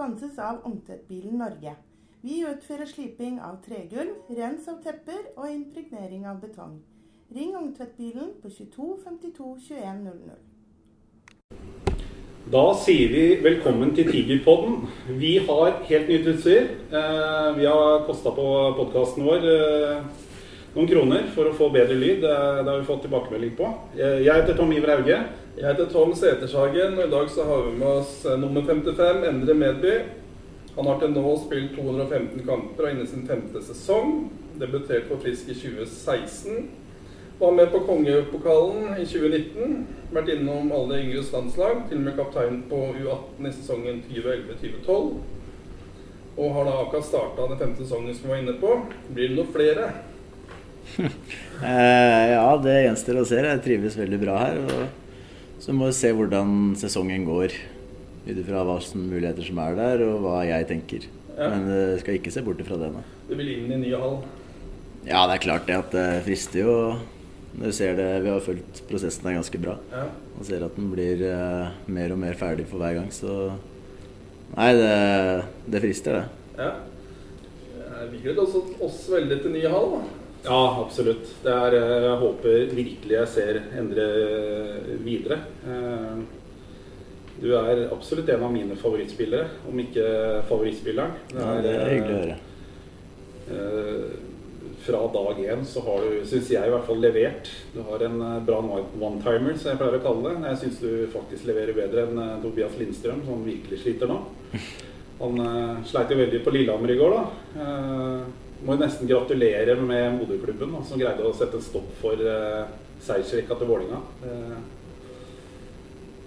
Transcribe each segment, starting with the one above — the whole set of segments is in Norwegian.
Sponses av Ungtvettbilen Norge. Vi utfører sliping av tregulv, rens av tepper og impregnering av betong. Ring Ungtvettbilen på 22 52 21 00. Da sier vi velkommen til Tigerpodden. Vi har helt nytt utstyr. Eh, vi har kosta på podkasten vår eh, noen kroner for å få bedre lyd. Det, det har vi fått tilbakemelding på. Jeg heter Tom Iver Hauge. Jeg heter Tom Setershagen, og i dag så har vi med oss eh, nummer 55, Endre Medby. Han har til nå spilt 215 kamper og inne sin femte sesong. Debutert for Frisk i 2016. Var med på Kongepokalen i 2019. Vært innom alle yngres landslag. Til og med kaptein på U18 i sesongen 2011-2012. Og har da akkurat starta den femte sesongen som vi var inne på. Blir det noen flere? Eh, ja, det gjenstår å se. Jeg trives veldig bra her. Og så må vi se hvordan sesongen går. Ut ifra hva som muligheter som er der, og hva jeg tenker. Ja. Men uh, skal ikke se bort ifra det nå. Du vil inn i ny hall? Ja, det er klart det at det frister jo. Når du ser det, Vi har fulgt prosessen der ganske bra. Ja. Og ser at den blir uh, mer og mer ferdig for hver gang. Så Nei, det, det frister, det. ja. Eh, Vi gleder også oss veldig til ny hall. da. Ja, absolutt. Det er, eh, jeg håper virkelig jeg ser Endre videre. Eh, Du er absolutt en av mine favorittspillere, om ikke favorittspilleren. Ja, det er hyggelig å høre. Eh, Fra dag én så har du, syns jeg i hvert fall, levert. Du har en eh, bra one-timer, som jeg pleier å kalle det. Jeg syns du faktisk leverer bedre enn eh, Tobias Lindstrøm, som virkelig sliter nå. Han sleit jo veldig på Lillehammer i går, da. Må jo nesten gratulere med moderklubben, da, som greide å sette en stopp for eh, seiersrekka til Vålinga. Eh,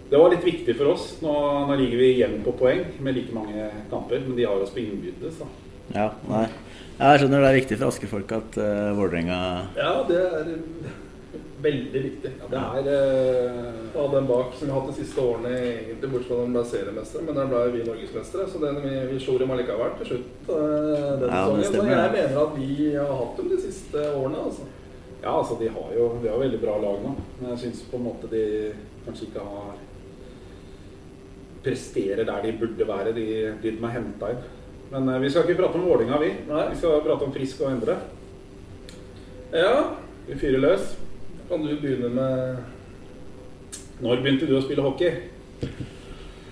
det var litt viktig for oss. Nå, nå ligger vi igjen på poeng med like mange kamper, men de har oss på innbyrdes. Ja, nei. Jeg skjønner det er viktig for Askefolk at uh, Vålerenga Ja, det er veldig viktig. Ja, det er uh, av den bak som vi har hatt de siste årene, egentlig bortsett fra den ble seriemestere, men der ble vi norgesmestere. Så den, vi, vi slo dem allikevel til slutt Uh, den Ja, det sesongen. Så jeg mener at vi har hatt dem de siste årene, altså. Ja, altså de har jo de har veldig bra lag nå. Men jeg syns på en måte de kanskje ikke har Presterer der de burde være, de, de de er henta inn. Men uh, vi skal ikke prate om Vålinga vi. Nei. Vi skal prate om Frisk og Endre. Ja, Vi fyrer løs. Kan du begynne med Når begynte du å spille hockey?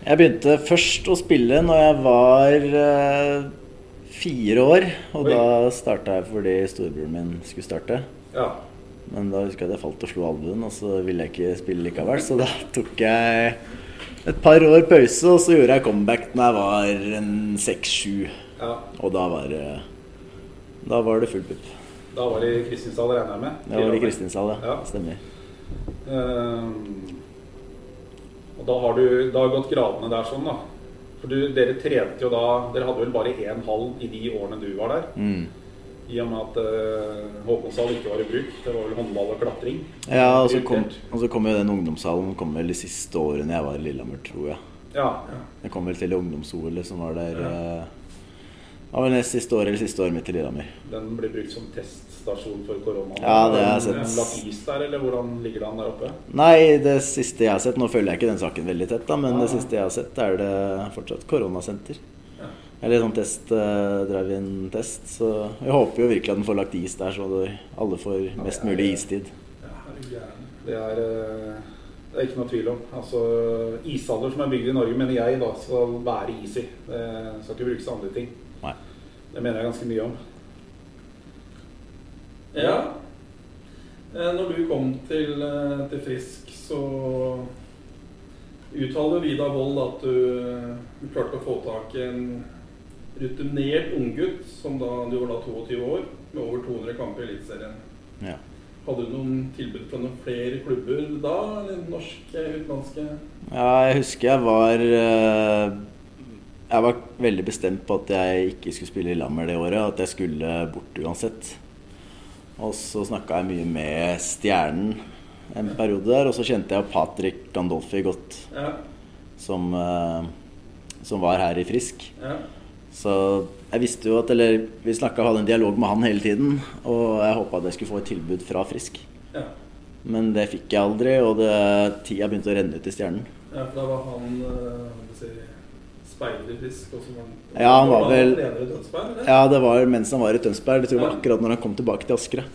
Jeg begynte først å spille når jeg var eh, fire år. Og Oi. da starta jeg fordi storebroren min skulle starte. Ja. Men da husker jeg at jeg falt og slo albuen, og så ville jeg ikke spille likevel. Så da tok jeg et par år pause, og så gjorde jeg comeback da jeg var en seks-sju. ja. Og da var Da var det full pupp. Da var det i Kristiansand, regner jeg med? Da var det i Kristinsal, ja. Ja. Stemmer. Uh, og da har du da har gått gradene der sånn, da. For du, dere trente jo da Dere hadde vel bare én hall i de årene du var der? Mm. I og med at uh, Håkonshall ikke var i bruk. Det var vel håndball og klatring. Ja, og så kom, og så kom jo den ungdomshallen kom vel de siste årene jeg var i Lillehammer, tror jeg. Ja. Jeg kom vel til ungdoms-OL som var der eh, Var vel siste år eller siste året mitt i Lillehammer. Den blir brukt som teststasjon for korona. Ja, det har jeg sett. En lagt is der, eller hvordan ligger det an der oppe? Nei, det siste jeg har sett Nå følger jeg ikke den saken veldig tett, da, men Ja. det siste jeg har sett, er det fortsatt koronasenter. Ja. Eller sånn test, uh, drive-in-test. Så jeg håper jo virkelig at den får lagt is der, så alle får mest mulig istid. Ja, er du gæren. Det er, eh, det er ikke noe tvil om. Altså, Ishaller som er bygd i Norge, mener jeg da skal være is i. Det skal ikke brukes til andre ting. Det mener jeg ganske mye om. Ja. Eh, Når du kom til, eh, til Frisk, så uttaler Vidar Wold at du, du klarte å få tak i en rutinert unggutt, som da du var da 22 år, med over 200 kamper i Eliteserien. Ja. Hadde du noen tilbud fra noen flere klubber da, eller norske, utenlandske? ja, jeg husker jeg var eh, Jeg var veldig bestemt på at jeg ikke skulle spille i Lammer det året, at jeg skulle bort uansett. Og så snakka jeg mye med Stjernen en periode der, og så kjente jeg Patrick Gandolfi godt, Ja. som, eh, som var her i Frisk. ja. Så jeg visste jo at Eller vi snakka hadde en dialog med han hele tiden, og jeg håpa at jeg skulle få et tilbud fra Frisk. ja. Men det fikk jeg aldri, og det, tida begynte å renne ut i Stjernen. Ja, for da var han eh, skal jeg si, speider frisk. Og så var han, Ja, han var vel-? Ja, det var mens han var i Tønsberg. Det tror jeg var akkurat når han kom tilbake til Askere.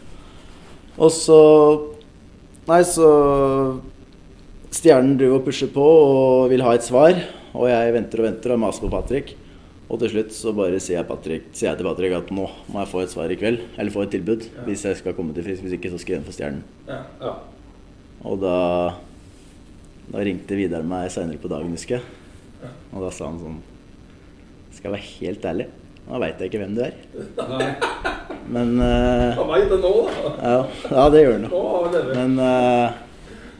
Og så Nei, så Stjernen driver og pusher på og vil ha et svar. Og jeg venter og venter og maser på Patrick. Og til slutt så bare sier jeg, Patrick, sier jeg til Patrick at nå må jeg få et svar i kveld. Eller få et tilbud Ja. hvis jeg skal komme til Frisk. Hvis ikke så skal jeg igjen for Stjernen. Ja. Ja. Og da Da ringte Vidar meg seinere på dagen, husker jeg. Og da sa han sånn Skal jeg være helt ærlig, nå veit jeg ikke hvem du er. Nei. Men uh, Han veit det nå, da. ja, ja, det gjør han. Levert. Men uh,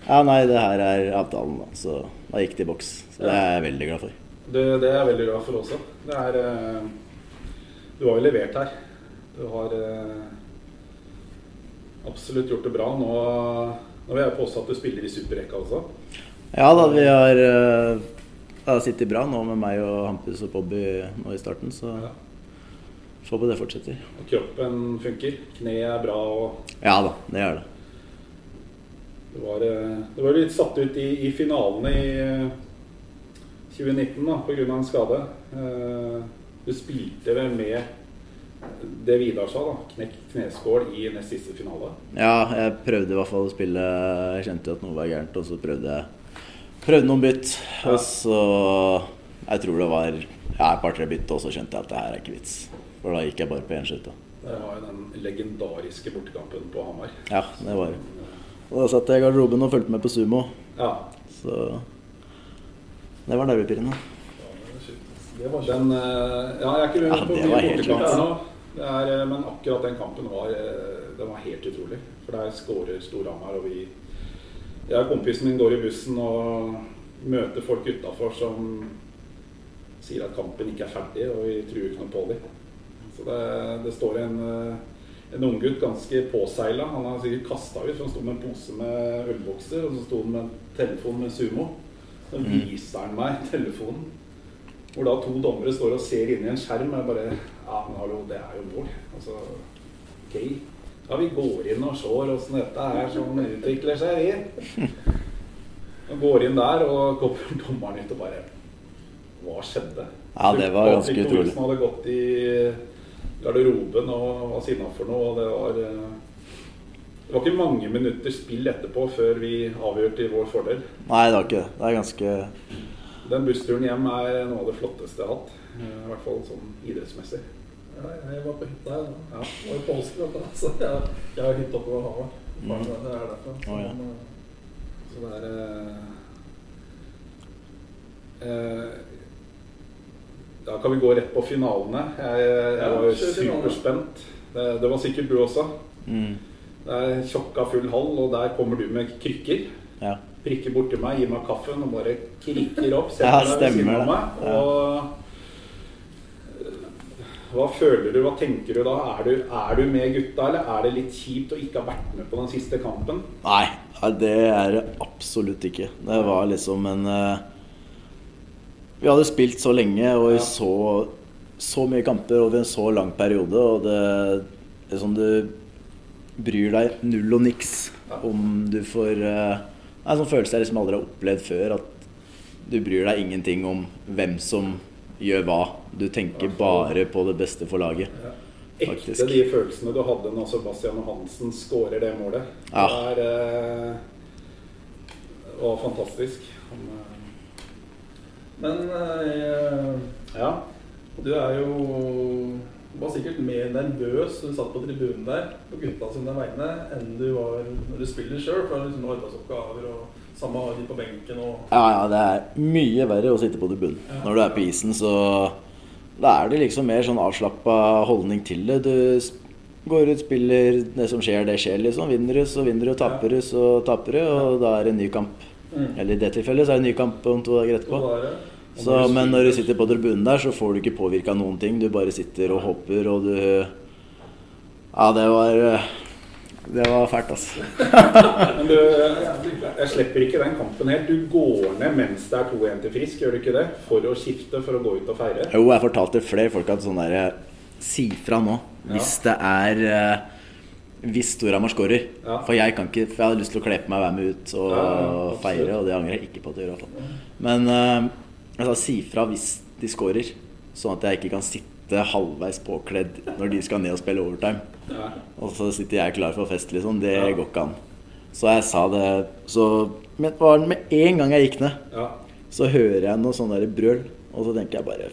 Ja, nei, det her er avtalen, da. Så da gikk det i boks. Så det er jeg veldig glad for. Det, det er jeg veldig glad for også. Det er uh, Du har jo levert her. Du har absolutt gjort det bra. Nå, nå vil jeg påstå at du spiller i superrekka også. Ja da, vi har Det har sittet bra nå med meg og Hampus og Bobby nå i starten, så Ja. får på det fortsetter. Og kroppen funker. Kneet er bra. og Ja da, det gjør det. Det var, det var litt satt ut i, i finalene i eh, 2019 da, pga. en skade. Eh, Du spilte vel med det Vidar sa, da, knekt kneskål i nest siste finale. Ja, jeg prøvde i hvert fall å spille Jeg kjente jo at noe var gærent, og så prøvde jeg Prøvde noen bytt. Ja. Og så Jeg tror det var ja, et par-tre bytt, og så skjønte jeg at det her er ikke vits. For da gikk jeg bare på én skøyte. Det var jo den legendariske bortekampen på Hamar. Ja, det var det. Og da satt jeg i garderoben og fulgte med på sumo. Ja, Så det var nervepirrende. Det var den eh, Ja, jeg er ikke Ja, rundt på det mye bortekamp helt bortekamper rått. nå. Det er, eh, men akkurat den kampen var, eh, den var helt utrolig. For der skårer Storhamar, og vi Jeg og kompisen min går i bussen og møter folk utafor som sier at kampen ikke er ferdig, og vi truer ikke noe på dem. Så det, det står en, eh, en unggutt ganske påseila. Han har sikkert kasta ut, for han sto med en pose med ølbokser, og så sto han med en telefon med Sumo. Så viser han meg telefonen. Hvor da to dommere står og ser inn i en skjerm. Og jeg bare Ja, men hallo, det er jo mål. Altså, ok. Ja, vi går inn og ser åssen dette er som utvikler seg, vi. Og går inn der, og kommer dommeren ut og bare Hva skjedde? Ja, det var ganske utrolig. Thoresen hadde gått i garderoben og var sinna for noe, og det var eh, Det var ikke mange minutter spill etterpå før vi avgjørte til vår fordel. Nei, det var ikke det. Det er ganske Den bussturen hjem er noe av det flotteste jeg har hatt. eh, I hvert fall sånn idrettsmessig. Ja, jeg var på hytta da. Ja. Var i påsken, så jeg, jeg har hytte oppover havet. Mm. Det er derfor. Så, oh, ja. men, Så det er eh, eh, Da kan vi gå rett på finalene. Jeg, jeg Ja, var superspent. Det, det var sikkert du også. mm, Det er tjokka full hall, og der kommer du med krykker. Ja. Prikker borti meg, gir meg kaffen og bare krikker opp. Ja, Setter deg ved siden stemmer av meg. Og eh, hva føler du, hva tenker du da? Er du, er du med gutta, eller er det litt kjipt å ikke ha vært med på den siste kampen? Nei, det er det absolutt ikke. Det var liksom en eh, Vi hadde spilt så lenge og i så, så mye kamper over en så lang periode, og det, det er sånn du bryr deg null og niks om du får uh, Det er en sånn følelse jeg liksom aldri har opplevd før. At du bryr deg ingenting om hvem som gjør hva. Du tenker bare på det beste for laget. Faktisk. Ekte de følelsene du hadde når Sebastian Hansen skårer det målet. Ja. Det er, eh, var fantastisk. Eh, men eh, ja. du er jo var sikkert mer nervøs når du satt på tribunen der på gutta sine vegne enn du var når du spiller sjøl. For det er liksom arbeidsoppgaver og samme har de på benken og Ja, ja, det er mye verre å sitte på tribunen. Når du er på isen, så da er det liksom mer sånn avslappa holdning til det. Du går ut, spiller, det som skjer, det skjer, liksom. Vinner du, så vinner du. Taper du, så taper du. Og da er det en ny kamp. Eller i det tilfellet så er det en ny kamp om to dager etterpå. Så, men når du sitter på tribunen der, så får du ikke påvirka noen ting. Du bare sitter og hopper, og du Ja, det var Det var fælt, altså. Men du, jeg slipper ikke den kampen helt. Du går ned mens det er 2-1 til Frisk, gjør du ikke det? For å skifte, for å gå ut og feire? Jo, jeg fortalte flere folk at sånn derre Si fra nå hvis det er eh, Hvis Storhamar scorer. Ja. For jeg kan ikke For jeg hadde lyst til å kle på meg og være med ut og Ja, feire, og det angrer jeg ikke på at jeg gjør. Men uh, altså, si fra hvis de scorer. Sånn at jeg ikke kan sitte halvveis påkledd når de skal ned og spille overtime. Ja. Og så sitter jeg klar for fest, liksom. Det Ja. går ikke an. Så jeg sa det Så men det med en gang jeg gikk ned, ja. så hører jeg noe sånn der brøl, og så tenker jeg bare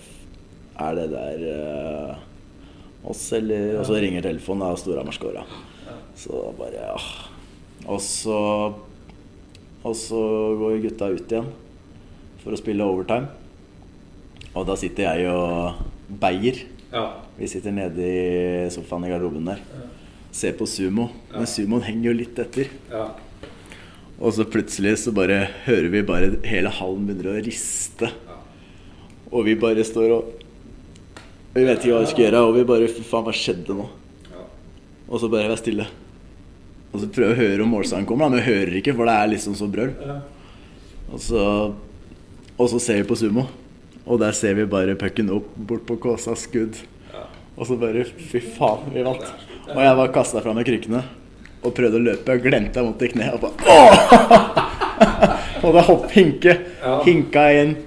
Er det der uh, oss, eller Og så ringer telefonen, og Storhamar scora. Så bare ja. Og så Og så går gutta ut igjen for å spille overtime. Og da sitter jeg og beier. ja. Vi sitter nede i sofaen i garderoben der. Ser på sumo. Men sumoen henger jo litt etter. ja. Og så plutselig så bare hører vi bare hele hallen begynner å riste. Og vi bare står og Vi vet ikke hva vi skal gjøre, og vi bare Fy faen, hva skjedde nå? ja. Og så bare være stille. Og så prøve å høre om målsangen kommer, da, men vi hører ikke, for det er liksom så brøl. ja. Og så, og så ser vi på sumo, og der ser vi bare pucken opp bort på Kåsas skudd. Og så bare Fy faen, vi vant. Og jeg var kasta fra meg krykkene og prøvde å løpe. Og glemte jeg mot i kneet. Og bare Åh! Og det hopp hinke. Hinka inn.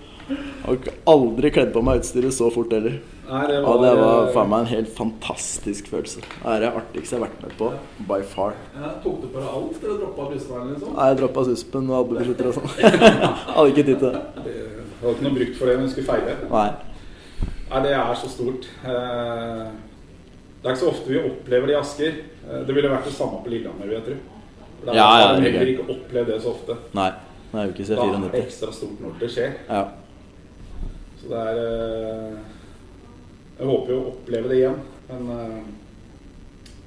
Og aldri kledd på meg utstyret så fort heller. Nei, det Og det var eh, faen meg en helt fantastisk følelse. Det er det artigste jeg har vært med på. By far. Ja, tok du på deg alt, eller droppa brystvernet, liksom? Nei, Jeg droppa suspen og albuebeskytter og sånn. Hadde ikke tid til det. Jeg hadde ikke noe brukt for det når du skulle feire. Nei. Nei, det er så stort. Eh, Det er ikke så ofte vi opplever det i Asker. Eh, Det ville vært det samme på Lillehammer, vil jeg tro. Ja, ja, har det er heller ikke opplevd det så ofte. Nei. det er jo ikke se Da er det ekstra stort når det skjer. Ja. Så det er Jeg håper jo å oppleve det igjen. Men eh,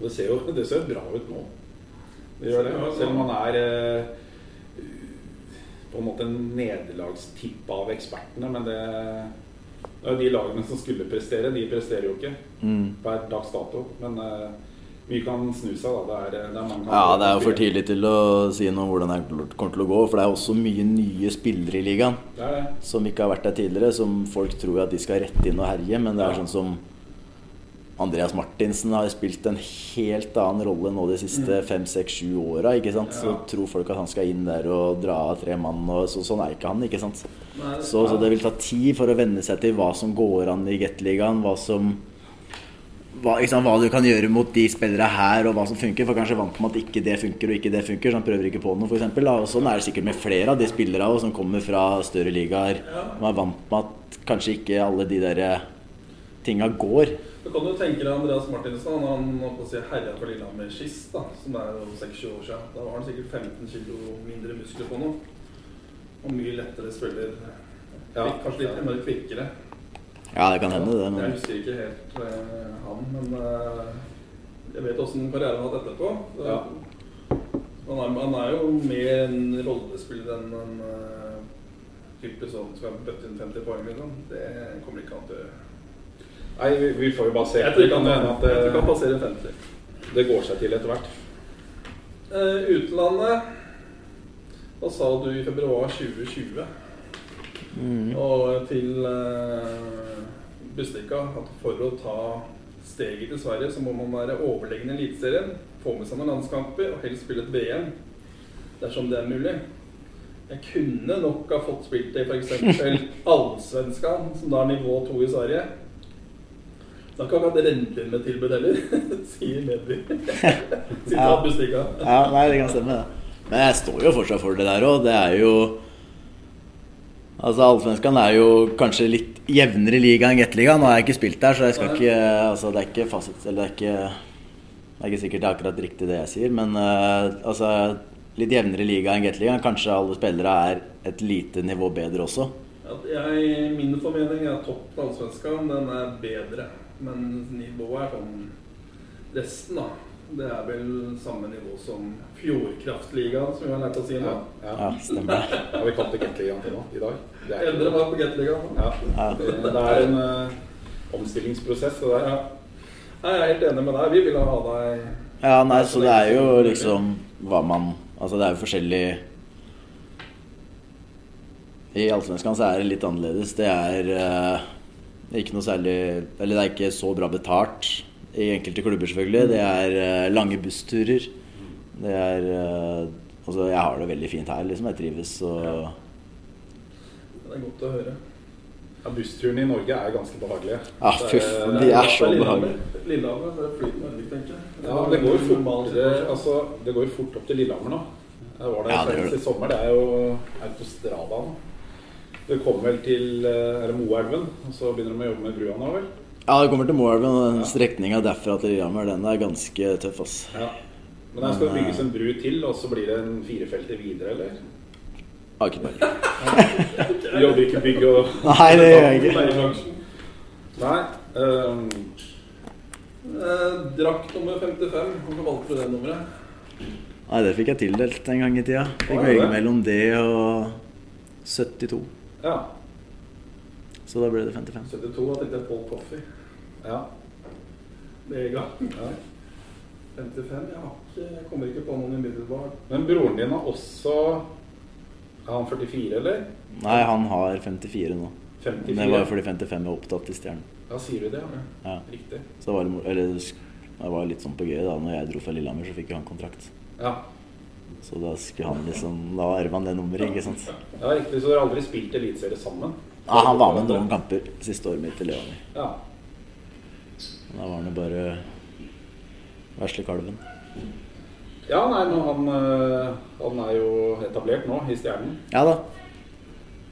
det ser jo det ser bra ut nå. Det gjør det. Selv om man er eh, på en måte en nederlagstipp av ekspertene. Men det, det er jo de lagene som skulle prestere, de presterer jo ikke Mm. per dags dato. Men eh, mye kan snu seg, da. Det er, det er ja, det er jo for tidlig til å si noe om hvordan det kommer til å gå. For det er også mye nye spillere i ligaen Det det. som ikke har vært der tidligere. Som folk tror at de skal rette inn og herje. Men det er Ja. sånn som Andreas Martinsen har spilt en helt annen rolle nå de siste fem, seks, sju åra. Så Mm. Tror folk at han skal inn der og dra av tre mann. Og så, sånn er ikke han. ikke sant? Så, så det vil ta tid for å venne seg til hva som går an i Gateligaen. Hva som hva, sant, hva du kan gjøre mot de spillere her, og hva som funker. For kanskje vant med at ikke det funker og ikke det funker, så han prøver ikke på noe, f.eks. Og sånn er det sikkert med flere av de spillere også, som kommer fra større ligaer. Man er vant med at kanskje ikke alle de der tinga går. Du kan du tenke deg Andreas Martinsen, han han si herja for Lillehammer sist, da, som er jo 26 år siden. Da var han sikkert 15 kilo mindre muskler på nå. Og mye lettere spiller. Ja. Kanskje litt mer kvikkere. Ja, det kan hende, det. Jeg husker ikke helt eh, han, men eh, jeg vet åssen karrieren har hatt etterpå. Så, Ja. han, er, han er jo mer en rollespiller enn en uh, type sånn som skal bøtte inn 50 poeng. Liksom. Det kommer ikke han til å gjøre. Nei, vi, vi får jo bare se. Jeg tror Det ikke kan han, at jeg tror han det, passerer 50. det går seg til etter hvert. Uh, utlandet Hva sa du i februar 2020? mm. Og til uh, Bustika at for å ta steget til Sverige, så må man være overlegen i Eliteserien, få med seg noen landskamper og helst spille et VM. Dersom det er mulig. Jeg kunne nok ha fått spilt det i f.eks. Allsvenskan, som da er nivå to i Sverige. Det har ikke akkurat rent inn med tilbud heller, sier Medby. Sitat ja. Bustika. Ja, nei, det kan stemme, det. Men jeg står jo fortsatt for det der òg. Det er jo Altså, Allsvenskan er jo kanskje litt jevnere liga enn Gateligaen. Nå har jeg ikke spilt der, så jeg skal ikke Altså, det er ikke fasit Eller det er ikke Det er ikke sikkert det er akkurat riktig det jeg sier, men uh, altså Litt jevnere liga enn Gateligaen. Kanskje alle spillere er et lite nivå bedre også. Jeg, min formening er toppen av allsvenskan den er bedre. Men nivået er sånn resten, da. Det er vel samme nivå som Fjordkraftligaen, som vi har lært å si nå. Ja, ja. Ja, stemmer. Har vi kalt det Gateligaen til nå i dag? Det er Endre var på Gateligaen. nå. Ja. Ja. Det, det er en uh, omstillingsprosess, det der. Ja. Nei, Jeg er helt enig med deg. Vi ville ha deg Ja, nei, så det er jo liksom hva man Altså, det er jo forskjellig I Allsvenskan så er det litt annerledes. Det er uh, ikke noe særlig Eller det er ikke så bra betalt i enkelte klubber, selvfølgelig. Det er eh, lange bussturer. Det er eh, Altså, jeg har det veldig fint her, liksom. Jeg trives og Det er godt å høre. Ja, Bussturene i Norge er ganske behagelige. Ja, Det fy faen, de er så behagelige. Lillehammer, det er det flytende Narvik, tenker jeg. Ja, det går jo fort, det, altså, det går fort opp til Lillehammer nå. Jeg var der Ja, det gjør senest det. i sommer. Det er jo autostrada nå. Det kommer vel til eh, er det Moelven, og så begynner de å jobbe med brua nå, vel? Ja, det kommer til den Ja. strekninga derfra til Lillehammer, den er ganske tøff, ass. Ja. Men der skal det bygges en bru til, og så blir det en firefelter videre, eller? Har ikke peiling. Du jobber ikke bygg og Nei, det gjør jeg ikke. Nei. Eh, drakt nummer 55. Hvorfor valgte du det nummeret? Nei, det fikk jeg tildelt en gang i tida. Fikk velge det. mellom det og 72. ja. Så da ble det 55. 72, da tenkte jeg Paul Coffey. Ja. Vega. ja. 55, jeg, har ikke, jeg kommer ikke på noen umiddelbart. Men broren din har også Er han 44, eller? Nei, han har 54 nå. 54? Det var jo fordi 55 var opptatt i Stjernen. Ja, sier du det? Ja. Ja. Riktig. Så det var, eller, det var litt sånn på gøy da når jeg dro fra Lillehammer, så fikk jo han kontrakt. Ja. Så da skulle han liksom Da arva han det nummeret, ikke sant. ja, riktig. Så dere har aldri spilt eliteserie sammen? Ja, han var med noen kamper siste året mitt i Levanger. Ja. Da var han jo bare vesle kalven. ja, nei, men han, eh, han er jo etablert nå i Stjernen. Ja da.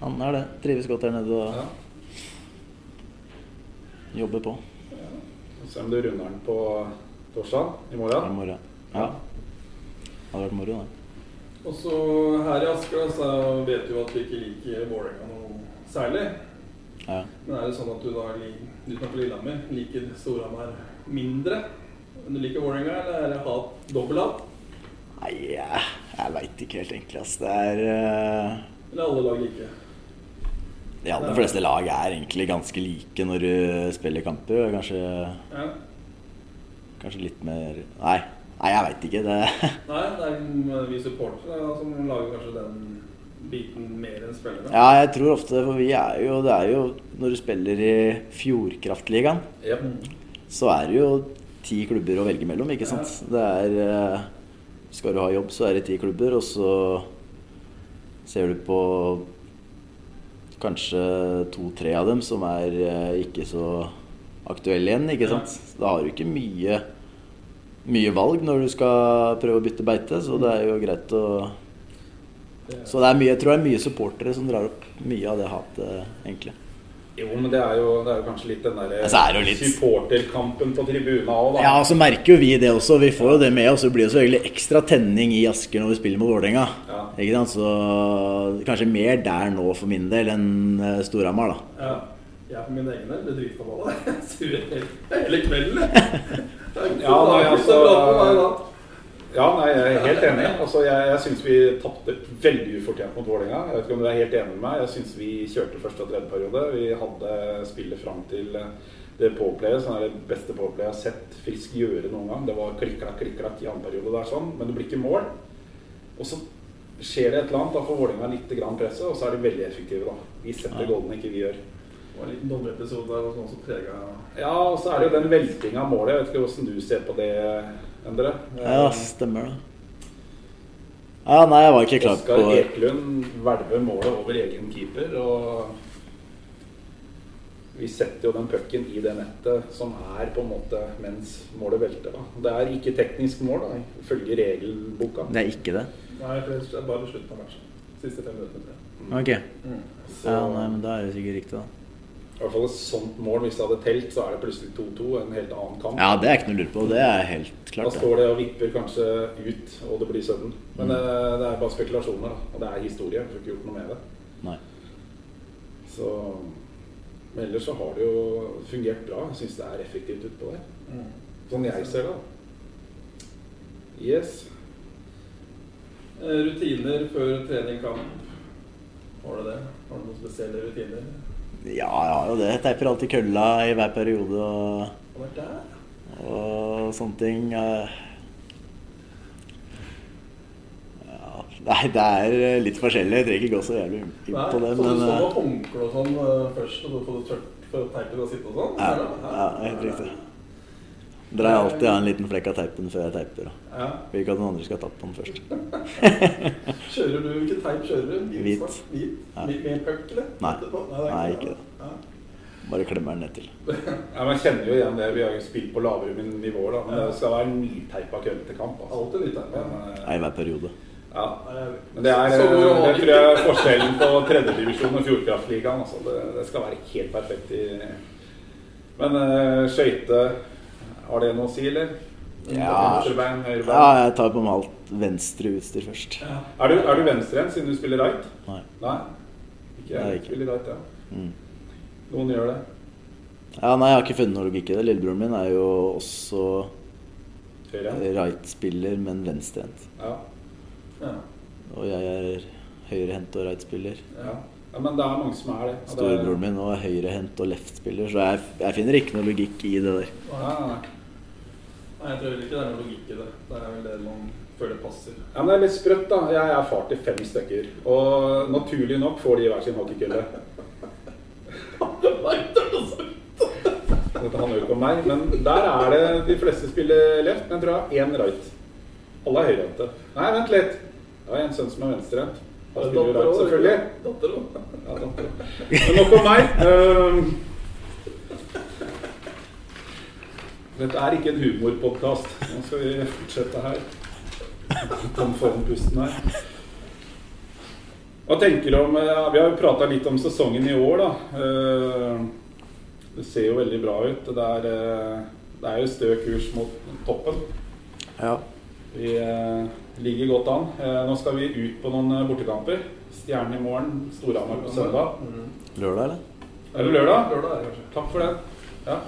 Han er det. Trives godt der nede og Ja. jobber på. Se om du runder den på torsdag i morgen. I morgen. Ja. Det hadde vært moro, det. Og så her i Asker så vet du at vi ikke liker Vålerenga noe særlig. Ja. Men er det sånn at du da li- snakker Lillehammer, liker Storhamar mindre enn du liker Vålerenga, eller er det hat, dobbelthat? Nei, jeg, veit ikke helt, egentlig. Altså. Det er uh... Eller er alle lag like? De aller fleste lag er egentlig ganske like når du spiller kamper. Kanskje, Ja. kanskje litt mer Nei, nei jeg veit ikke. Det Nei, det er vi supportere som lager kanskje den biten mer enn spillere. Ja, jeg tror ofte For vi er jo Det er jo Når du spiller i Fjordkraftligaen, ja. så er det jo ti klubber å velge mellom, ikke sant? Det er eh, Skal du ha jobb, så er det ti klubber, og så ser du på kanskje to-tre av dem som er eh, ikke så aktuelle igjen, ikke sant? Da har du ikke mye mye valg når du skal prøve å bytte beite, så det er jo greit å Så det er mye, jeg tror det er mye supportere som drar opp mye av det hatet, egentlig. Jo, men det er jo, det er jo kanskje litt den der så er det litt- supporterkampen på tribuna òg, da. Ja, så merker jo vi det også. Vi får jo det med oss. Det blir jo selvfølgelig ekstra tenning i Asker når vi spiller mot Vålerenga. Ja. Ikke sant? Så kanskje mer der nå for min del enn eh, Storhamar, da. Ja. Jeg for min egen del blir dritforbanna. Jeg Sur hele- kvelden. Det Ja, da, altså- Ja, nei, jeg er helt enig. Altså, jeg jeg syns vi tapte veldig ufortjent mot Vålerenga. Jeg vet ikke om du er helt enig med meg. Jeg syns vi kjørte første og tredje periode. Vi hadde spillet fram til det påplayet, som er det beste påplayet jeg har sett Frisk gjøre noen gang. Det var klikk-klakk, klikk-klakk i annen periode der, sånn. men det blir ikke mål. Og så skjer det et eller annet. Da får Vålerenga litt presset, og så er de veldig effektive. da. Vi setter Ja. goalene ikke vi gjør. Det var en liten dommerepisode der som prega Ja, og så er det jo den veltinga av målet. Jeg vet ikke hvordan du ser på det, Endre? Ja, stemmer det. Ja, nei, jeg var ikke klar Oskar på Ekelund hvelver målet over egen keeper. Og vi setter jo den pucken i det nettet som er på en måte mens målet velter. da. Det er ikke teknisk mål, da, ifølge regelboka. Det er ikke det? Nei, det er bare på slutten av matchen. Siste fem minutter. Ok. Mm. Så, Ja, nei, men da er det sikkert riktig, da. I hvert fall et sånt mål, hvis det hadde telt, så er det plutselig 2-2. En helt annen kamp. Ja, det er ikke noe å lure på. Det er helt klart. Da står det og vipper kanskje ut, og det blir sudden. Men Mm. det, det er bare spekulasjoner. Og det er historie. Får ikke gjort noe med det. Nei. Så Men ellers så har det jo fungert bra. Jeg syns det er effektivt utpå der. Sånn jeg ser det. da. Yes. Eh, Rutiner før trening kamp. Har du det? Har du noen spesielle rutiner? Ja, har jo det. Teiper alltid kølla i hver periode og, og sånne ting. Eh, Ja, nei, det er litt forskjellig. Jeg trenger ikke gå så jævlig inn på det. så du står eh, håndkle og sånn eh, først, og så får du tørt for å og sitte og sånn? ja, ja, helt riktig. Drar jeg alltid av en liten flekk av teipen før jeg teiper. Ja. Vil ikke at noen andre skal ha tatt på den først. Kjører du Hvilken teip kjører du? Hvit. Hvit? Ja. Med, en puck, eller? Nei. Nei, Nei, ikke det. Ja. Bare klemmer den ned til. Ja, Man kjenner jo igjen det. Vi har jo spilt på lavere nivåer, da. Men det skal være nyteipa kølle til kamp. Altså. Alltid nyteipa. eh, Nei, hver periode. ja. Men det er, det eh, det tror jeg er forskjellen på tredjedivisjon og Fjordkraftligaen. Altså. Det, det skal være helt perfekt i Men uh, skøyte, har det noe å si, eller? Ja. Venstrebein, høyrebein? Ja, jeg tar på meg alt venstre utstyr først. Er du, er du venstrehendt siden du spiller right? Nei. Nei? Ikke jeg. Nei, ikke. Spiller right, ja. Mm. Noen gjør det. Ja, nei, jeg har ikke funnet noe logikk i det. Lillebroren min er jo også right-spiller, men venstrehendt. Ja. Ja. Og jeg er høyrehendt og right-spiller. ja. Ja, men det er mange som er det. Storebroren min er høyrehendt og left-spiller, så jeg, jeg finner ikke noe logikk i det der. Nei, nei, nei. Jeg tror ikke det er noe logikk i det. Det er vel det man føler passer. Ja, men det er litt sprøtt, da. Jeg er far til fem stykker. Og naturlig nok får de hver sin hockeykølle. Dette handler jo ikke om meg, men der er det de fleste spiller left, men jeg tror jeg har én right. Alle er høyrehendte. Nei, vent litt. Jeg har en sønn som er venstrehendt. Han spiller jo right, selvfølgelig. Datter òg. Ja, datter. Men nok om meg. Ehm, Dette er ikke en humorpodkast. Nå skal vi fortsette her. Kom foran pusten her. Hva tenker du om ja, Vi har jo prata litt om sesongen i år, da. Ehm, Det ser jo veldig bra ut. Det er, eh, det er jo stø kurs mot toppen. Ja. Vi eh, ligger godt an. Eh, nå skal vi ut på noen eh, bortekamper. Stjernen i morgen, Storhamar på søndag. Mm. Lørdag, eller? Er det lørdag? Lørdag er det. Takk for det. Ja.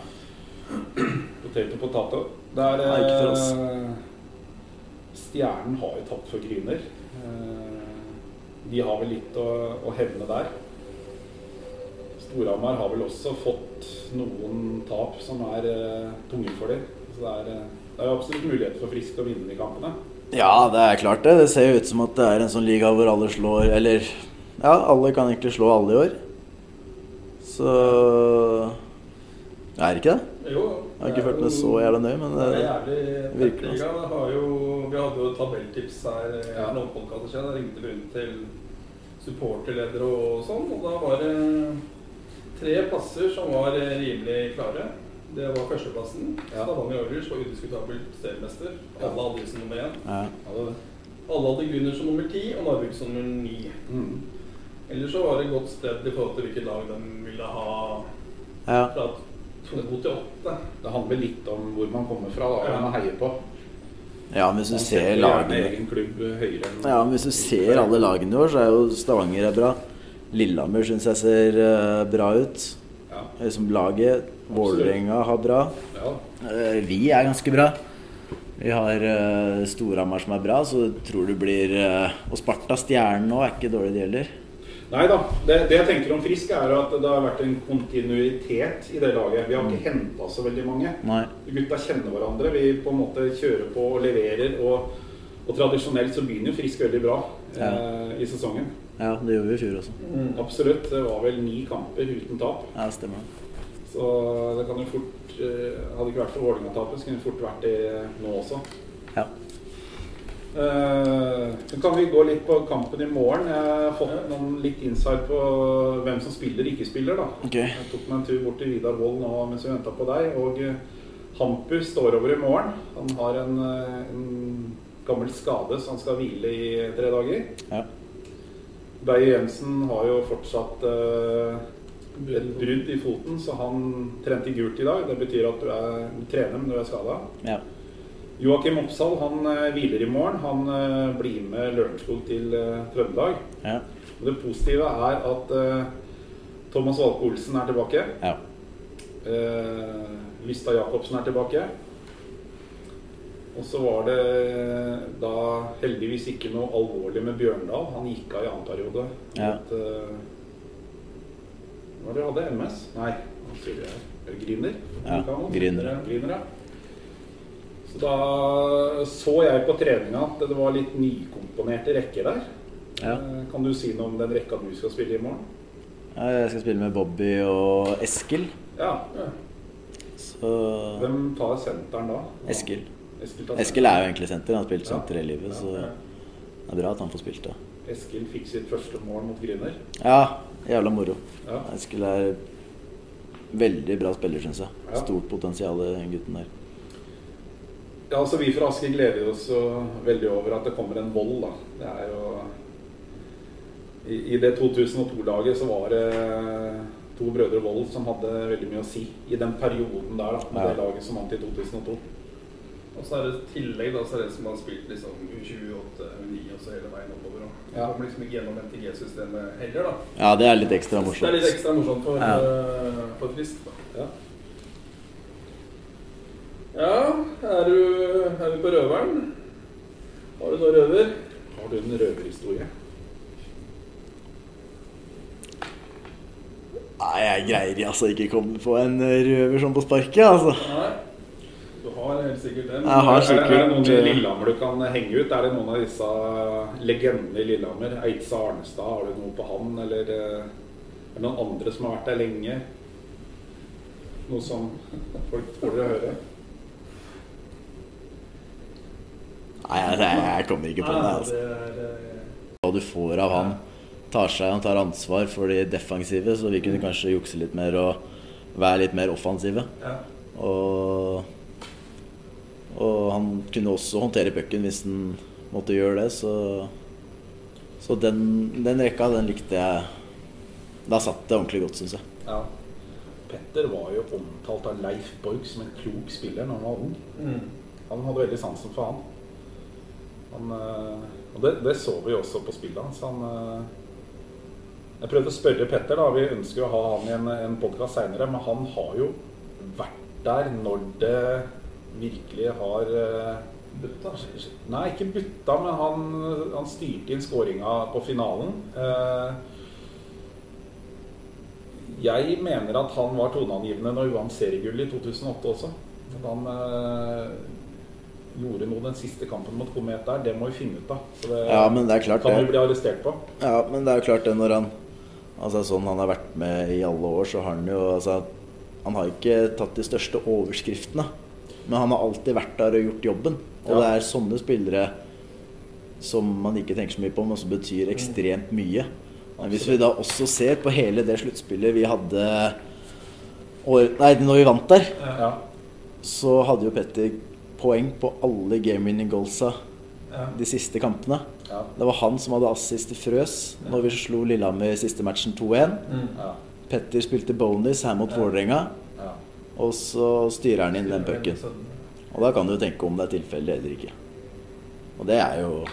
Potato potato. Det er Nei, ikke for oss. eh, Stjernen har jo tapt for Gryner. Eh, de har vel litt å, å hevne der. Storhamar har vel også fått noen tap som er eh, tunge for dem. Så det er, det er absolutt mulighet for Frisk å vinne de kampene. Ja, det er klart det. Det ser jo ut som at det er en sånn liga hvor alle slår Eller ja, alle kan egentlig slå alle i år. Så Det Er ikke det? Jo. Jeg har ikke følt meg så jævla nøye, men Det det, jævlig virker sånn. Jo, Vi hadde jo tabelltips her eh, Ja. noen podkaster siden. Da ringte vi rundt til supporterledere og sånn, og da var det tre plasser som var eh, rimelig klare. Det var førsteplassen. Ja. Stavanger Oilers var udiskutabelt seriemester. Alle hadde som nummer én. ja. Ja, Alle hadde Grüner som nummer ti og Narvik som nummer ni. mm. Ellers så var det et godt sted i forhold til hvilket lag de ville ha ja. fra to til åtte. det handler litt om hvor man kommer fra, da, og hvem man heier på. ja, men hvis du ser lagene klubb Ja, men hvis du ser alle lagene i år, så er jo Stavanger er bra. Lillehammer syns jeg ser eh, bra ut. Ja. Eh, Som laget. Vålerenga har bra. ja. Eh, vi er ganske bra. Vi har uh, Storhamar som er bra, så tror du blir Og Sparta Stjernen òg er ikke dårlig, det heller. Nei da. Det, det jeg tenker om Frisk, er at det har vært en kontinuitet i det laget. Vi har ikke henta så veldig mange. Nei. Gutta kjenner hverandre. Vi på en måte kjører på og leverer. Og, og tradisjonelt så begynner jo Frisk veldig bra eh, i sesongen. Ja, det gjorde vi i fjor også. Absolutt. Det var vel ni kamper uten tap. Ja, stemmer. Så det kan jo fort eh, Hadde det ikke vært for Vålerenga-tapet, så kunne det fort vært det nå også. Ja. Eh, Så kan vi gå litt på kampen i morgen. Jeg har fått noen litt insight på hvem som spiller ikke spiller. da. Okay. Jeg tok meg en tur bort til Vidar Wold nå mens vi venta på deg. Og Hampus står over i morgen. Han har en, eh, en gammel skade, så han skal hvile i tre dager. Ja. Beyer Jensen har jo fortsatt et brudd i foten, så han trente gult i dag. Det betyr at du, er, du trener, men du er skada. Ja. Joakim Oppsal han eh, hviler i morgen. Han eh, blir med Lørenskog til eh, Trøndelag. Ja. Og det positive er at Thomas Valke Olsen er tilbake. ja. Eh, Jacobsen er tilbake. Og så var det da heldigvis ikke noe alvorlig med Bjørndal. Han gikk av i annen periode. Ja. At, uh, var det hadde? MS? Nei, hva sier jeg? Er Griner? Ja? Griner. Griner, ja. Så da så jeg på treninga at det var litt nykomponerte rekker der. Ja. Eh, Kan du si noe om den rekka du skal spille i morgen? Jeg skal spille med Bobby og Eskil. Ja. Så Hvem tar senteren da? Eskil. Eskil, Eskil er jo egentlig senter. Han har spilt Ja. senter hele livet, så det er bra at han får spilt det. Eskil fikk sitt første mål mot Grüner. Ja, jævla moro. Ja. Eskil er veldig bra spiller, syns jeg. Ja. Stort potensial, den gutten der. Ja, altså Vi fra Asker gleder oss veldig over at det kommer en vold. da. Det er jo I, i det 2002-laget så var det to brødre Vold som hadde veldig mye å si i den perioden der, da, med Ja. det laget som vant i 2002. Og så er det tillegg da, så er det som har spilt liksom U28, U9 og så hele veien oppover. Og Ja. kommer liksom ikke gjennom NTG-systemet heller, da. Ja, det er litt ekstra morsomt. Det er litt ekstra morsomt for, Ja. eh, for Frisk, da. Ja. Ja, er du, er vi på røveren? Har du noe røver? Har du en røverhistorie? Nei, jeg greier altså ikke komme på en røver sånn på sparket, altså. Nei. Du har helt sikkert den. Jeg har Er, er det noen i eh, Lillehammer du kan henge ut? Er det noen av disse legendene i Lillehammer? Eidse Arnestad, har du noe på han? Eller eh, er det noen andre som har vært der lenge? Noe som folk tåler å høre? Nei, jeg, jeg kommer ikke på det. Altså. eh, Hva du får av han tar seg Han tar ansvar for de defensive, så vi kunne kanskje jukse litt mer og være litt mer offensive. Og, og han kunne også håndtere pucken hvis han måtte gjøre det, så Så den, den rekka, den likte jeg Da satt det ordentlig godt, syns jeg. Ja. Petter var jo omtalt av Leif Borg som en klok spiller når han var ung. Mm. Han hadde veldig sansen for han. Han eh, og det, det så vi også på spillet hans. Han, eh, jeg prøvde å spørre Petter, da. Vi ønsker å ha han i en, en podkast seinere, men han har jo vært der når det virkelig har eh, Butta. Nei, ikke butta, men han, han styrte inn skåringa på finalen. Jeg mener at han var toneangivende når vi vant seriegullet i 2008 også. At han gjorde noe den siste kampen mot Komet der. Det må vi finne ut av. Så det Ja, men det er klart kan vi det. bli arrestert på. Ja, men det er jo klart det når han Altså Sånn han har vært med i alle år, så har han jo altså, Han har ikke tatt de største overskriftene, men han har alltid vært der og gjort jobben. Og Ja. det er sånne spillere som man ikke tenker så mye på, men som betyr ekstremt mye. Men hvis vi da også ser på hele det sluttspillet vi hadde år, Nei, når vi vant der, Ja. så hadde jo Petter poeng på alle game-winning goalsa Ja. de siste kampene. Ja. Det var han som hadde assist i Frøs når vi slo Lillehammer i siste matchen 2-1. Mm. Ja. Petter spilte bonus her mot Vålerenga, Ja. og så styrer han inn den pucken. Og da kan du tenke om det er tilfeldig eller ikke. Og det er jo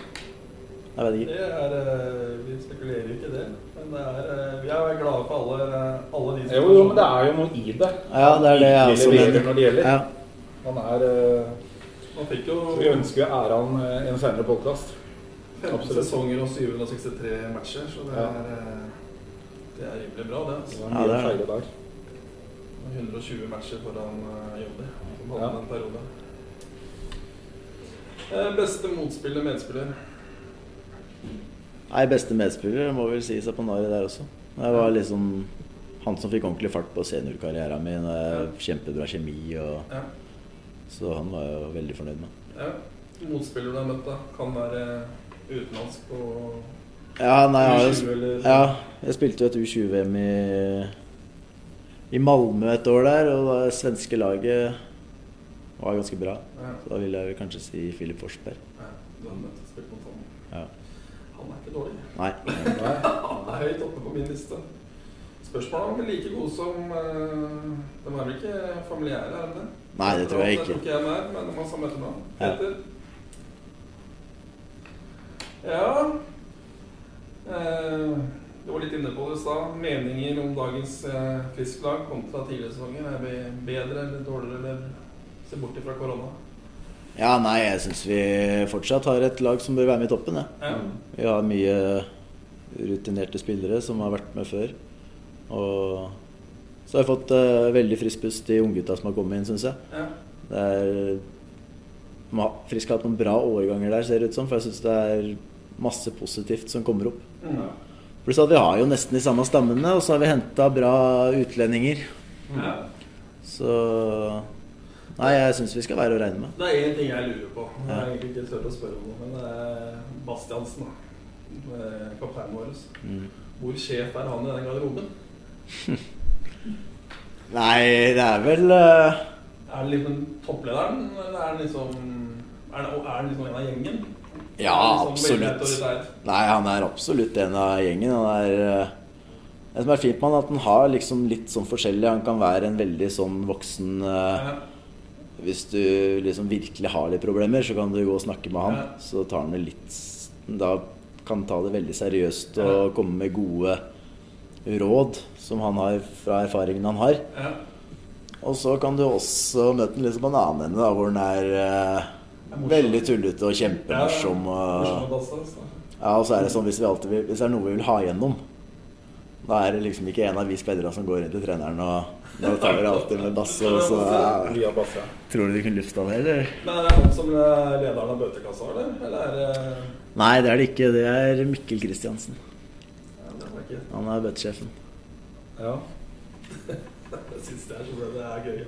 Jeg vet ikke. Det er, eh, Vi spekulerer ikke i det, men det er, eh, vi er glade for alle, alle de Jo, jo, men det er jo noe i det. Ja, det er det jeg også mener. når det gjelder. Ja. Han er eh, Man fikk jo Så vi ønsker jo ære han eh, en senere podkast. 15 sesonger og 763 matcher, så det er, ja. det er rimelig bra, det. Det altså. Ja, det er dag 120 matcher foran uh, Jonny, som hadde Ja. en periode. Eh, beste motspiller, medspiller? Nei, beste medspiller må vel si seg på naret der også. Det var liksom han som fikk ordentlig fart på seniorkarrieren min. Kjempebra kjemi. Og, Ja. Så han var jeg veldig fornøyd med. ja. Motspiller du har møtt, da? Kan være utenlandsk og Ja, nei, U20 jo- eller ja, jeg spilte jo et U20-VM i, i Malmö et år der, og det svenske laget var ganske bra. Ja. Så da vil jeg kanskje si Filip Forsberg. Ja, du har møtt og spilt mot han. Ja. Han er ikke dårlig. Nei. Han er høyt oppe på min liste. Spørsmålet er like gode som uh, De er vel ikke familiære, er de det? Nei, det tror jeg Det tror ikke. ikke jeg er, men de har samme etternavn. Peter. Ja eh, Du var litt inne på det i stad. Meninger om dagens eh, fisklag kontra tidligere sesonger. Er vi bedre eller dårligere, eller se bort fra korona? Ja, nei, jeg syns vi fortsatt har et lag som bør være med i toppen. Ja. Ja. Vi har mye rutinerte spillere som har vært med før. Og så har jeg fått uh, veldig frisk pust de unggutta som har kommet inn, syns jeg. ja. Det er Frisk har hatt noen bra årganger der, ser det ut som. For jeg syns det er masse positivt som kommer opp. Ja. Pluss at vi har jo nesten de samme stammene, og så har vi henta bra utlendinger. ja. Så Nei, jeg syns vi skal være å regne med. Det er én ting jeg lurer på. Jeg har egentlig ikke turt å spørre om noe, men det er Bastiansen. Eh, Kapteinen vår. Mm. Hvor sjef er han i den garderoben? Nei, det er vel uh... Er han liksom topplederen, eller er han liksom liksom en av gjengen? Ja, liksom absolutt. Nei, han er absolutt en av gjengen. Han er uh... Det som er fint med han, er at han har liksom litt sånn forskjellig. Han kan være en veldig sånn voksen uh... Ja. Hvis du liksom virkelig har litt problemer, så kan du gå og snakke med han. Ja. Så tar han det litt Da kan han ta det veldig seriøst og komme med gode råd som han har fra erfaringen han har. Ja. Og så kan du også møte den liksom på en annen ende, da, hvor den er eh, veldig tullete og kjempemorsom. Morsom Og, altså. ja, og så er det sånn hvis, vi alltid hvis det er noe vi vil ha igjennom, da er det liksom ikke en av vi spillerne som går inn til treneren og nå tar vi det alltid med basse, og så ja, Tror du de kunne lufta det, eller? Men er det han som er lederen av bøtekassa, eller? Eller er det Nei, det er det ikke. Det er Mikkel Kristiansen. Ikke Han er bettsjefen. Ja. Jeg syns det er så det er gøy,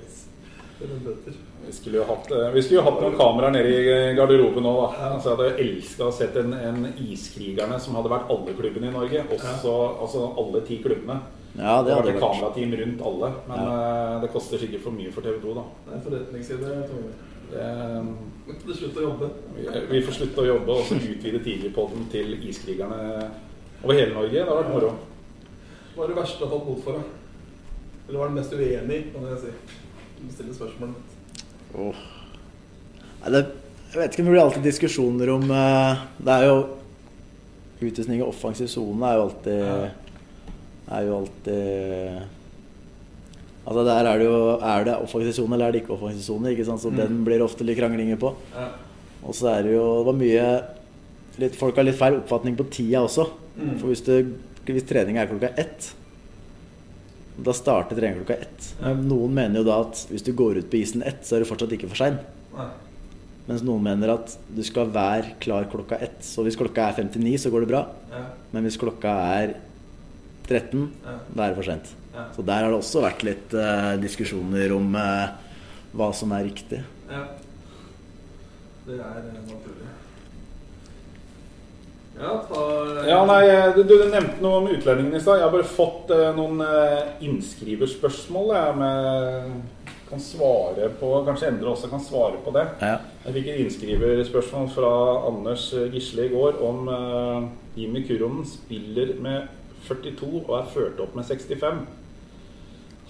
bøter. Vi skulle jo hatt, eh, vi skulle jo hatt noen kameraer nede i garderoben nå. da. Altså, jeg hadde elska å sett en, en Iskrigerne som hadde vært alle klubbene i Norge. Også, altså alle ti klubbene. Ja, det hadde vært kamerateam rundt alle. Men ja. det koster sikkert for mye for TV 2, da. Det er forretningsside, Tore. Det, Det slutter å jobbe. vi, vi får slutte å jobbe og så utvide tidligpodden til Iskrigerne over hele Norge. Det har vært moro. Hva er det verste du har fått bot for? Eller hva er du mest uenig i, kan jeg si? Du stiller spørsmålet. Oh. Nei, det, Jeg vet ikke om det blir alltid diskusjoner om uh, Det er jo Utvisning i offensiv sone er jo alltid Er jo alltid Altså Der er det jo Er det offensiv sone, eller er det ikke offensiv sone? Ikke sant? Så Mm. den blir ofte litt kranglinger på. Ja. Og så er det jo Det var mye litt, Folk har litt feil oppfatning på tida også. Mm. For hvis, hvis trening er klokka ett da starter trening klokka ett. Noen mener jo da at hvis du går ut på isen ett, så er du fortsatt ikke for sein. Mens noen mener at du skal være klar klokka ett. Så hvis klokka er 59, så går det bra. Ja. Men hvis klokka er 13, Ja. da er det for sent. Ja. Så der har det også vært litt uh, diskusjoner om uh, hva som er riktig. ja. Det er eh, naturlig. Ja, ta Ja, nei, eh, du, du nevnte noe om utlendingene i stad. Jeg har bare fått eh, noen eh, innskriverspørsmål jeg med kan svare på Kanskje Endre også kan svare på det. Ja. Jeg fikk et innskriverspørsmål fra Anders Gisle i går om eh, Jimmy Kuronen spiller med 42 og er ført opp med 65.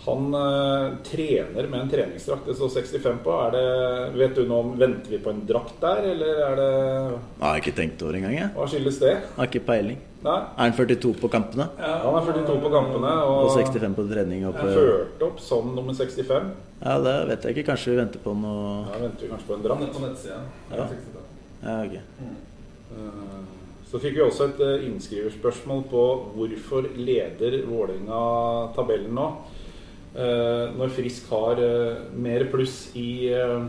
Han eh, trener med en treningsdrakt det står 65 på. Er det, vet du noe om Venter vi på en drakt der, eller er det Jeg har ikke tenkt over engang, jeg. Hva skyldes det? Har ikke peiling. Nei. Er han 42 på kampene? Ja, Han er 42 på kampene Og og 65 på trening? Og er ført opp som nummer 65. ja, det vet jeg ikke. Kanskje vi venter på noe Ja, venter vi kanskje på en drakt. på nettsida. Ja. Ja, ok. Eh, Så fikk vi også et eh, innskriverspørsmål på hvorfor leder Vålerenga tabellen nå. Eh, Når Frisk har eh, mer pluss i eh,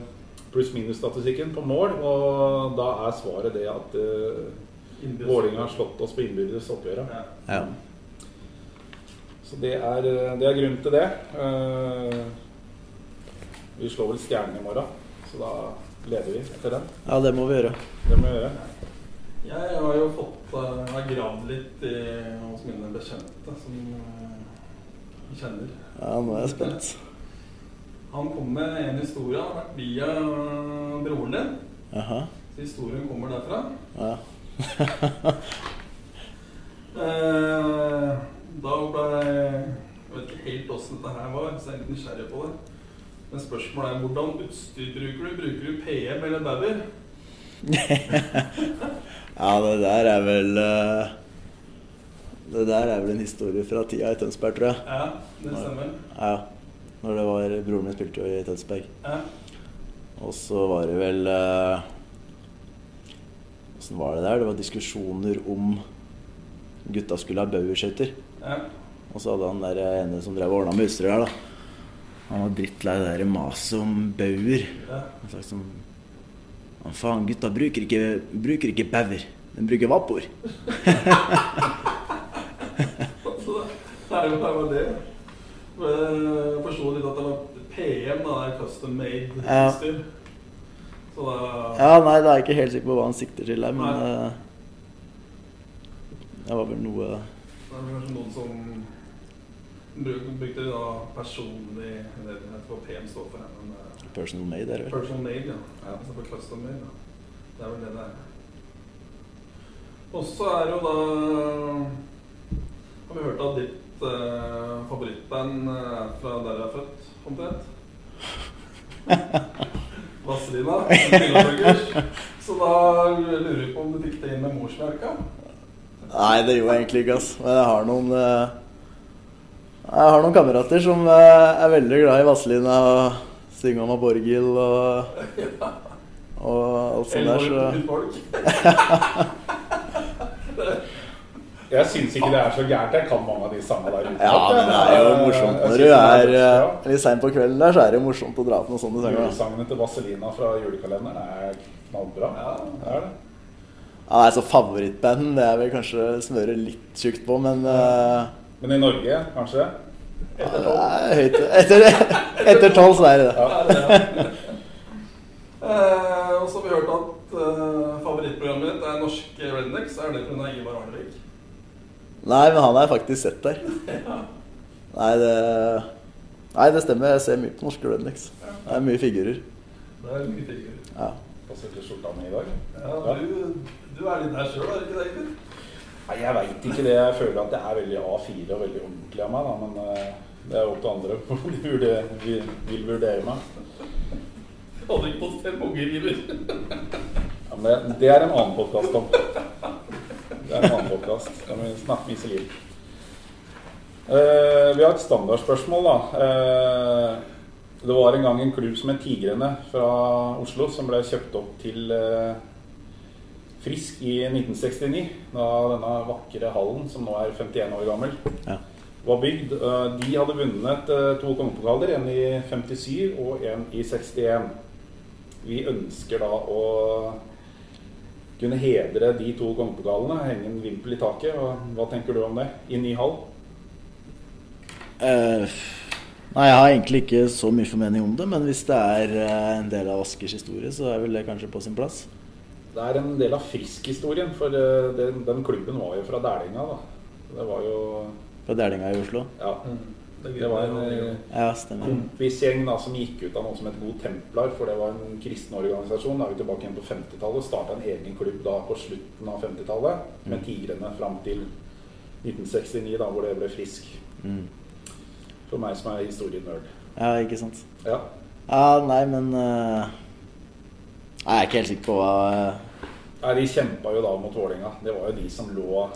pluss-minus-statistikken på mål, og da er svaret det at. Vålerenga har slått oss på innbyrdes oppgjør. Ja. Ja. Så det er, det er grunnen til det. Eh, Vi slår vel Stjernen i morgen, så da leder vi etter den. ja, det må vi gjøre. Det må vi gjøre. Jeg har jo fått uh, gravd litt i, hos mine bekjente som eh, kjenner. Ja, nå er jeg spent. Han kom med en historie. Han har vært via broren din. Aha. Så historien kommer derfra. Ja. Eh, da ble Jeg vet ikke helt åssen dette her var, så jeg er litt nysgjerrig på det. Men spørsmålet er hvordan utstyr bruker du? Bruker du PM eller Bauer? ja, det der er vel eh, Det der er vel en historie fra tida i Tønsberg, tror jeg. Ja, det stemmer. Ja. Når det var Broren min spilte jo i Tønsberg. Ja. Og så var det vel eh, Åssen var det der? Det var diskusjoner om gutta skulle ha bauerskøyter. ja. Og så hadde han der ene som drev og ordna med utstyret der, da. Han var drittlei det der maset om bauer. ja. Han sa sånn «Å, Faen, gutta bruker ikke, bruker ikke bauer. De bruker vapor. Så det er jo bare det. Jeg forsto litt at det var PM, da. Det er custom made Ja. utstyr. Ja, nei, da er ikke helt sikker på hva han sikter til her, men eh, det var vel noe Det er vel kanskje noen som brukte da personlig ledighet vet PM står for. Men uh, personal made, er det vel? personal made, ja. Ja. Altså for custom made, ja. Det er vel det det er. Og så er det jo da Har vi hørt at ditt eh, favorittband eh, er fra der du er født, omtrent? Vazelina. Så da lurer vi på om du fikk det inn med morsmelka? Nei, det gjorde jeg egentlig ikke, ass. Men jeg har noen eh, Jeg har noen kamerater som eh, er veldig glad i Vazelina og synger om Borghild og, og alt sånt der, så. Jeg syns ikke det er så gærent. Jeg kan mange av de sangene der ute. Ja, men det er jo morsomt når du det er eh, litt sein på kvelden der, så er det jo morsomt å dra på noen sånne sanger. Julesangene til Vazelina fra julekalenderen er knallbra. Ja. Det er det. Ja, nei, så favorittband, det er vel kanskje smøre litt tjukt på, men uh, Men i Norge, kanskje? Etter tolv. høyt Etter, etter tolv så er det det. Ja, det er det. Eh, og så har vi hørt at uh, favorittprogrammet ditt er norske Rednecks. Er det pga. Ivar Arnevik? Nei, men han har jeg faktisk sett der. Nei, det Nei, det stemmer. Jeg ser mye på norske rednecks. Det er mye figurer. Det er mye figurer. Ja. Passer til skjorta mi i dag. Ja, du, du er litt der sjøl, er du ikke det? Egil? Nei, jeg veit ikke det. Jeg føler at det er veldig A4 og veldig ordentlig av meg, da. Men eh, det er opp til andre hvordan de vurderer, vil, vil vurdere meg. Hadde ikke fått fem unger, Iver. Ja, men det, det er en annen podkast, Tom. Det er en annen podkast. Da må vi snakke med Iselin. Uh, vi har et standardspørsmål, da. Uh, det var en gang en klubb som het Tigrene fra Oslo, som ble kjøpt opp til uh, Frisk i 1969. Da denne vakre hallen, som nå er 51 år gammel, Ja. var bygd. De hadde vunnet to kongepokaler, en i 57 og en i 61. Vi ønsker da å kunne hedre de to kongepokalene, henge en vimpel i taket. Og hva tenker du om det? I ny hall? Uh, nei, jeg har egentlig ikke så mye formening om det, men hvis det er eh, en del av Askers historie, så er vel det kanskje på sin plass. Det er en del av Frisk-historien, for eh, den, den klubben var jo fra Dælinga. da. Det var jo Fra Dælinga i Oslo. ja, det var en eh, Ja, kompisgjeng da, som gikk ut av noe som het God Templar, for det var en kristen organisasjon. Da er vi tilbake igjen på 50-tallet. Starta en egen klubb da på slutten av 50-tallet, med Tigrene fram til 1969, da, hvor det ble Frisk. Mm. For meg som er historienerd. Ja, ikke sant. Ja. Ja, nei, men uh, Jeg er ikke helt sikker på hva uh... Nei, De kjempa jo da mot Vålerenga. Det var jo de som lå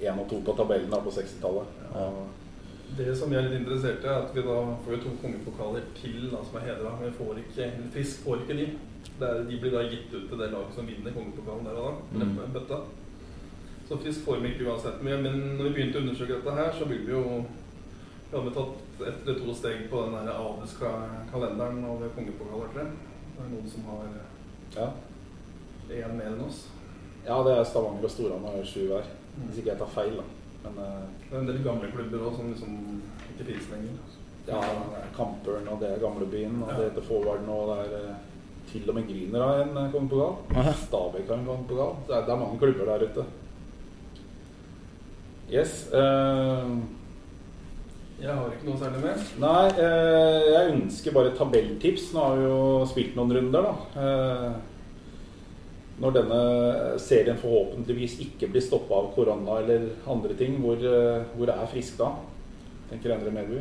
én og to på tabellen da på 60-tallet. Ja. Det som jeg er litt interessert i, er at vi da får jo to kongepokaler til da, som er hedra. Men vi får ikke, eller Frisk får ikke de. Det er, de blir da gitt ut til det laget som vinner kongepokalen der og da. Mm. Bøtta. Så Frisk får vi ikke uansett. Men men når vi begynte å undersøke dette her, så ville vi jo Vi hadde tatt ett eller to steg på den der adelskalenderen over kongepokaler, tror jeg. Det er noen som har Ja. én mer enn oss. ja, det er Stavanger og Storhamar sju hver. Hvis ikke jeg tar feil, da. Men eh, Det er en del gamle klubber òg som liksom ikke finnes lenger. ja, det er Kampørn, og det er Gamlebyen, og det heter Forwarden, og det er eh, til og med Griner har en eh, på gal. Stabæk har en kongepokal. Det er, det er mange klubber der ute. Yes. Uh, Jeg har ikke noe særlig mer. Nei, eh, jeg ønsker bare tabelltips. Nå har vi jo spilt noen runder, da. Eh, når denne serien forhåpentligvis ikke blir stoppa av korona eller andre ting, hvor, eh, hvor er Frisk da? Tenker Endre Medby.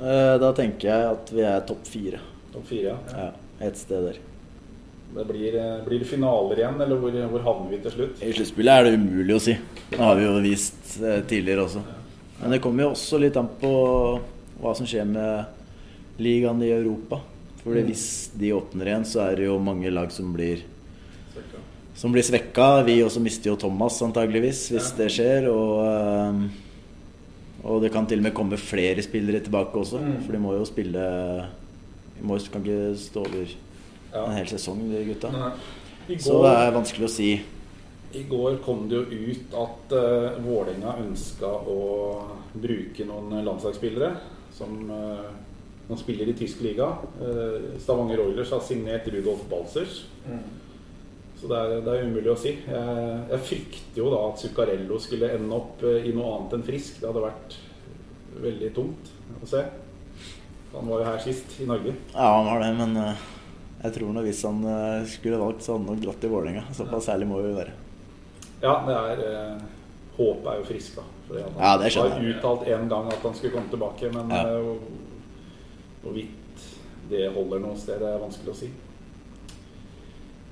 eh, Da tenker jeg at vi er topp fire. Topp fire. Ja, ja Et sted der. Det blir, eh, blir det finaler igjen, eller hvor, hvor havner vi til slutt? I sluttspillet er det umulig å si. Det har vi jo vist tidligere også. Men det kommer jo også litt an på hva som skjer med ligaen i Europa. Fordi Mm. hvis de åpner igjen, så er det jo mange lag som blir. Som blir svekka. Vi også mister jo Thomas antageligvis hvis Ja. det skjer. Og, eh, og det kan til og med komme flere spillere tilbake også. Mm. For de må jo spille De må, kan ikke stå over Ja. en hel sesong, de gutta. Går, Så det er vanskelig å si. I går kom det jo ut at uh, Vålerenga ønska å bruke noen landslagsspillere som, uh, som spiller i tysk liga. Uh, Stavanger Oilers har signert Rudolf Balsers. Mm. Så det er, det er, umulig å si. Jeg, jeg frykter jo da at Zuccarello skulle ende opp i noe annet enn frisk. Det hadde vært veldig tungt å se. Han var jo her sist, i Norge. Ja, han var det, men jeg tror nå hvis han skulle valgt, så hadde han nok dratt til Vålerenga. Såpass ærlig må vi være. Ja, det er eh, Håpet er jo frisk, da. Fordi han ja, det har uttalt en gang at han skulle komme tilbake, men ja. eh, hvorvidt det holder noe sted, det er vanskelig å si.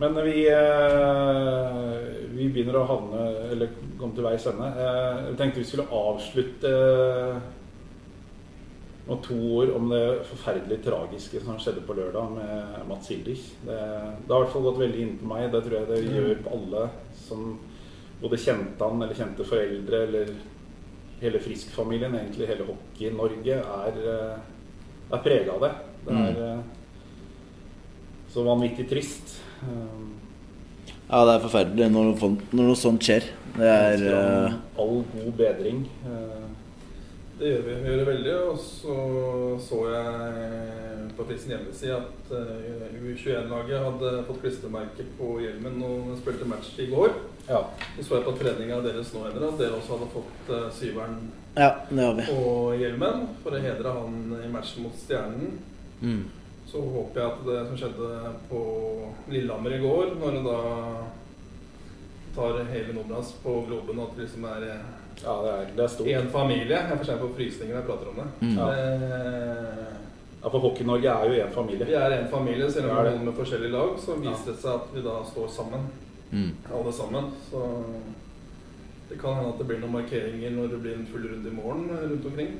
Men vi, eh, vi begynner å havne Eller komme til veis ende. Eh, jeg tenkte vi skulle avslutte og to ord om det forferdelig tragiske som skjedde på lørdag med Mats Hildich. Det, det, har i hvert fall gått veldig inn på meg. Det tror jeg det mm. gjør på alle som både kjente han eller kjente foreldre eller hele Frisk-familien, egentlig hele Hockey-Norge, er, eh, er prega av det. Det er mm. Eh, så vanvittig trist. Ja, det er forferdelig når noe, når noe sånt skjer. Det er uh... All god bedring. Det gjør vi. Vi gjør det veldig. Og så så jeg på Prisen hjemmeside at uh, U21-laget hadde fått klistremerke på hjelmen og spilte match i går. Ja. Så så jeg på treninga deres nå Endre, at dere også hadde fått syveren ja, på hjelmen for å hedre han i matchen mot Stjernen. Mm. Så håper jeg at det som skjedde på Lillehammer i går, når det da tar hele Nobras på Globen, at det liksom er ja, det er, det er stort. En familie. Jeg får se på frysninger når jeg prater om det. Mm. Ja. ja. for Hockey-Norge er jo én familie. Vi er én familie, selv om vi holder med forskjellige lag. Så viser det seg at vi da står sammen. Mm. Alle sammen. Så det kan hende at det blir noen markeringer når det blir en full runde i morgen rundt omkring.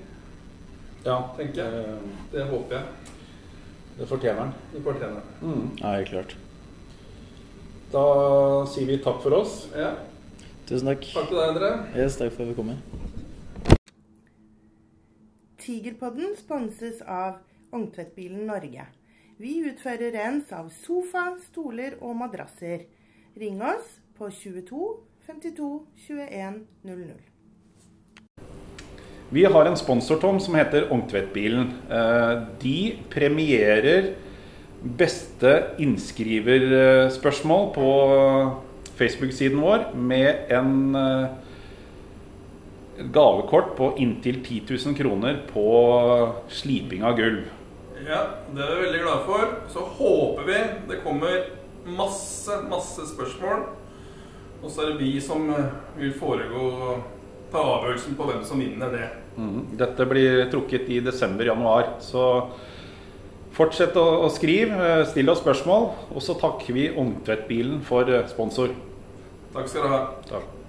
Ja, tenker jeg. Eh, det håper jeg. Det fortjener han. Det fortjener han. Mm. Ja, helt klart. Da sier vi takk for oss. Ja. Tusen takk. Takk til deg, Endre. Yes, takk for at vi kom. Tigerpodden sponses av Ungtvedtbilen Norge. Vi utfører rens av sofa, stoler og madrasser. Ring oss på 22 52 21 00. Vi har en sponsor, Tom, som heter Ungtvettbilen. Eh, de premierer beste innskriverspørsmål på Facebook-siden vår med en uh, gavekort på inntil 10 000 kroner på sliping av gulv. Ja, det er vi veldig glade for. Så håper vi det kommer masse, masse spørsmål. Og så er det vi som eh, vil foregå ta avgjørelsen på hvem som vinner det. Mm. Dette blir trukket i desember-januar. Så fortsett å, å skrive. Eh, still oss spørsmål. Og så takker vi Ungtvettbilen for sponsor. Takk skal du ha. Takk.